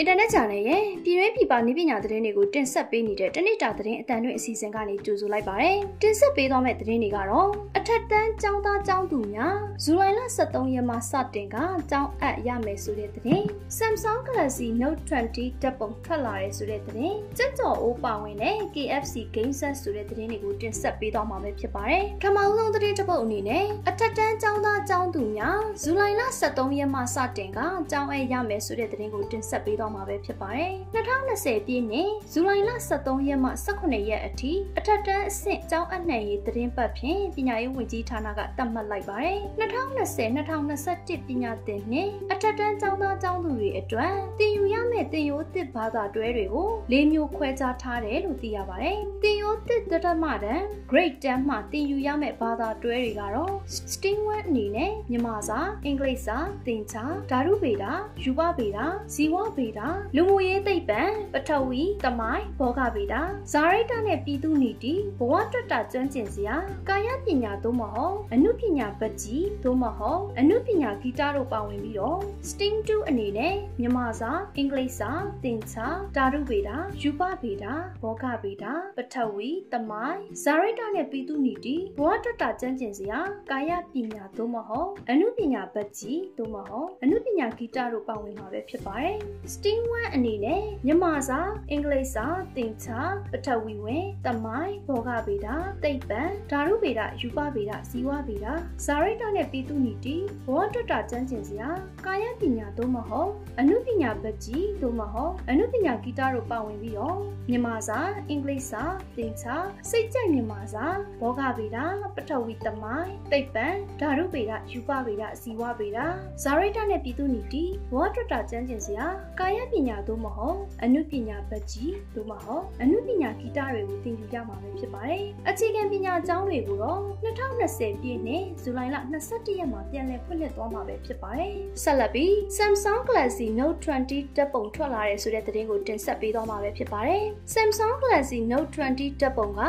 အင်တာနက်ချန်နယ်ရဲ့ပြည်တွင်းပြည်ပနည်းပညာသတင်းတွေကိုတင်ဆက်ပေးနေတဲ့တနစ်တာသတင်းအတန်တွင်အစီအစဉ်ကနေကြိုဆိုလိုက်ပါတယ်။တင်ဆက်ပေးသွားမယ့်သတင်းတွေကတော့အထက်တန်းကျောင်းသားကျောင်းသူများဇူလိုင်လ23ရက်မှာစတင်ကကျောင်းအပ်ရမယ်ဆိုတဲ့သတင်း။ Samsung Galaxy Note 20တပ်ပုံထွက်လာတယ်ဆိုတဲ့သတင်း။ကြက်ကြော်အိုးပါဝင်တဲ့ KFC Game Set ဆိုတဲ့သတင်းတွေကိုတင်ဆက်ပေးသွားမှာပဲဖြစ်ပါတယ်။ခမောင်းဆုံးသတင်းတစ်ပုဒ်အနေနဲ့အထက်တန်းကျောင်းသားကျောင်းသူများဇူလိုင်လ23ရက်မှာစတင်ကကျောင်းအပ်ရမယ်ဆိုတဲ့သတင်းကိုတင်ဆက်ပေးသွားမှာပဲဖြစ်ပါတယ်။2020ပြည့်နှစ်ဇူလိုင်လ23ရက်မှ18ရက်အထိအထက်တန်းအဆင့်ကျောင်းအနှံရေးသတင်းပတ်ဖြင့်ပညာရေးဝန်ကြီးဌာနကသတ်မှတ်လိုက်ပါတယ်။2020-2021ပညာသင်နှစ်အထက်တန်းကျောင်းသားကျောင်းသူတွေအတွက်သင်ယူ ရမယ့်သင်ရိုးသစ်ဘာသာတွဲတွေကို၄မျိုးခွဲခြားထားတယ်လို့သိရပါတယ်။သင်ရိုးသစ်တရမတန်း grade 10မှသင်ယူရမယ့်ဘာသာတွဲတွေကတော့ STEAM 1အနေနဲ့မြန်မာစာအင်္ဂလိပ်စာသင်္ချာဓာတုဗေဒယူပဗေဒဇီဝဗေဒလူမှုရေးသိပ္ပံပထဝီတမိုင်းဘောဂဗေဒဇာရိတနဲ့ပြည်သူနီတိဘဝတွတ်တာကျွမ်းကျင်စရာကာယပညာသို့မဟုတ်အနုပညာပကြီးသို့မဟုတ်အနုပညာဂီတတို့ပါဝင်ပြီးတော့ STEAM 2အနေနဲ့မြန်မာစာအင်္ဂလိပ်စာသင်္ချာဓာတုဗေဒယူပဗေဒဘောဂဗေဒပထဝီတမိုင်းဇာရိတနဲ့ပြည်သူနီတိဘဝတွတ်တာကျွမ်းကျင်စရာကာယပညာသို့မဟုတ်အနုပညာပကြီးသို့မဟုတ်အနုပညာဂီတတို့ပါဝင်မှာပဲဖြစ်ပါတယ် STEAM 1အနေနဲ့မြန်မာစာအင်္ဂလိပ်စာသင်္ချာပထဝီဝင်တမိုင်းဘောဂဗေဒသိပ္ပံဓာတုဗေဒယူပဗေဒဇီဝဗေဒဇာရိတနဲ့ပြည်သူနီတိဘောတွတ်တာကျမ်းကျင်စရာကာယပညာသို့မဟုတ်အနုပညာပကြီးသို့မဟုတ်အနုပညာဂီတတို့ပါဝင်ပြီးတော့မြန်မာစာအင်္ဂလိပ်စာသင်္ချာစိတ်ကြိုက်မြန်မာစာဘောဂဗေဒပထဝီတမိုင်းသိပ္ပံဓာတုဗေဒယူပဗေဒဇီဝဗေဒဇာရိတနဲ့ပြည်သူနီတိဘောတွတ်တာကျမ်းကျင်စရာကာယပညာသို့မဟုတ်အနုပညာပကြီးသို့မဟုတ်အနုပညာဂီတတွေကိုသင်ယူရမှာပဲဖြစ်ပါတယ်။အခြေခံပညာကျောင်းတွေကိုတော့2020ပြည့်နှစ်ဇူလိုင်လ22ရက်မှာပြန်လည်ဖွင့်လှစ်သွားမှာပဲဖြစ်ပါတယ်။ဆက်လက်ပြီး Samsung Galaxy Note 20တပ်ပုံထွက်လာတဲ့ဆိုတဲ့သတင်းကိုတင်ဆက်ပေးသွားမှာပဲဖြစ်ပါတယ်။ Samsung Galaxy Note 20တပ်ပုံက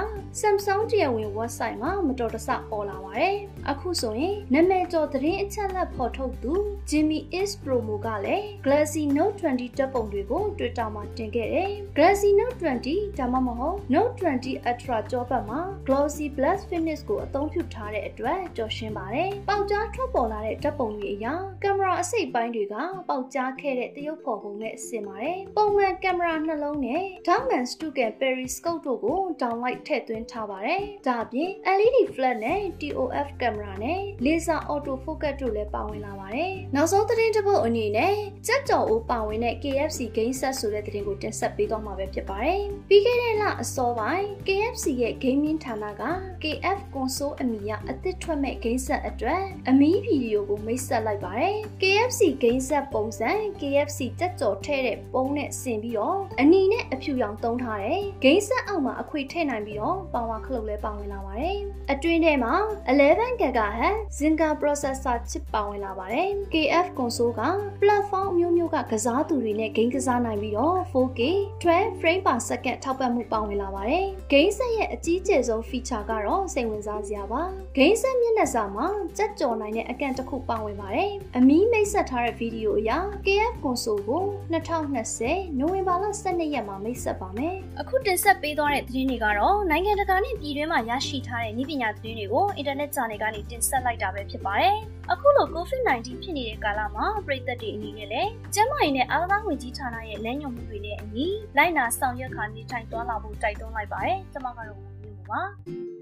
Samsung တရားဝင် website မှာမတော်တဆပေါ်လာပါတယ်။အခုဆိုရင်နာမည်ကျော်သတင်းအချက်အလက်ဖော်ထုတ်သူ Jimmy Is Promo ကလည်း Galaxy Note 20တပ်ပုံတွေကို Twitter မှာတင်ခဲ့တယ်။ Galaxy Note 20ဒါမှမဟုတ် Note 20 Ultra ကြောပတ်မှာ Glossy Black Finish ကိုအသုံးပြုထားတဲ့အတွက်ကြော်ရှင်းပါတယ်။ပေါက်ကြားထွက်ပေါ်လာတဲ့ဓာတ်ပုံတွေအရကင်မရာအစိတ်ပိုင်းတွေကပေါက်ကြားခဲ့တဲ့တရုပ်ဖော်ပုံနဲ့ဆင်ပါတယ်။ပုံမှန်ကင်မရာနှလုံးနဲ့ Darkman Studio Periscope တို့ကို downlight ထည့်သွင်းထားပါတယ်။ဒါအပြင် LED flash နဲ့ TOF ကင်မရာနဲ့ laser auto focus တို့လည်းပါဝင်လာပါတယ်။နောက်ဆုံးသတင်းတစ်ပုဒ်အနေနဲ့ကြက်ကြော်အိုးပါဝင်တဲ့ KFC Game Set ဆိုတဲ့သတင်းကိုတင်ဆက်ပေးသွားမှာပဲဖြစ်ပါတယ်။ပြီးခဲ့တဲ့လအစောပိုင်း KFC ရဲ့ gaming ဌာနက KF console အမည်အသစ်ထွက်မဲ့ game set အတွက်အမီးဗီဒီယိုကိုမိတ်ဆက်လိုက်ပါတယ်။ KFC game set ပုံစံ KFC တက်ကြော်ထဲတဲ့ပုံနဲ့ဆင်ပြီးတော့အနီနဲ့အဖြူရောင်သုံးထားတယ်။ game set အောက်မှာအခွေထည့်နိုင်ပြီးတော့ပါဝါခလုတ်လည်းပါဝင်လာပါတယ်။အတွင်းထဲမှာ11 GHz Zynga processor chip ပါဝင်လာပါတယ်။ KF console က platform အမျိုးမျိုးကကစားသူတွေနဲ့ game ကစားနိုင်ပြီးတော့ 4K 12 frame per second ထောက်ပံ့မှုပါဝင်လာပါတယ်။ game set ရဲ့အကြီးကျယ်ဆုံး feature ကတော့စိတ်ဝင်စားစရာပါ။ game set မျက်နှာစာမှာကြက်ကြော်နိုင်တဲ့အကန့်တစ်ခုပါဝင်ပါတယ်။အမီးမိတ်ဆက်ထားတဲ့ဗီဒီယိုအရ KF console ကို2020နိုဝင်ဘာလ12ရက်မှာမိတ်ဆက်ပါမယ်။အခုတင်ဆက်ပေးသွားတဲ့သတင်းတွေကတော့နိုင်ငံတကာနဲ့ပြည်တွင်းမှာရရှိထားတဲ့နည်းပညာသတင်းတွေကိုအင်တာနက်ဂျာနယ်ကနေတင်ဆက်လိုက်တာပဲဖြစ်ပါတယ်။အခုလို COVID-19 ဖြစ်နေတဲ့ကာလမှာပြည်သက်တွေအနေနဲ့လည်းကျန်းမာရေးနဲ့အားကစားဝန်ကြီးဌာနရဲ့လမ်းညွှန်မှုတွေနဲ့အညီလိုက်နာဆောင်ရွက်ခါနေထိုင်သွားလာဖို့တိုက်တွန်းလိုက်ပါတယ်။ကျွန်မကတော့မျိုးပါ။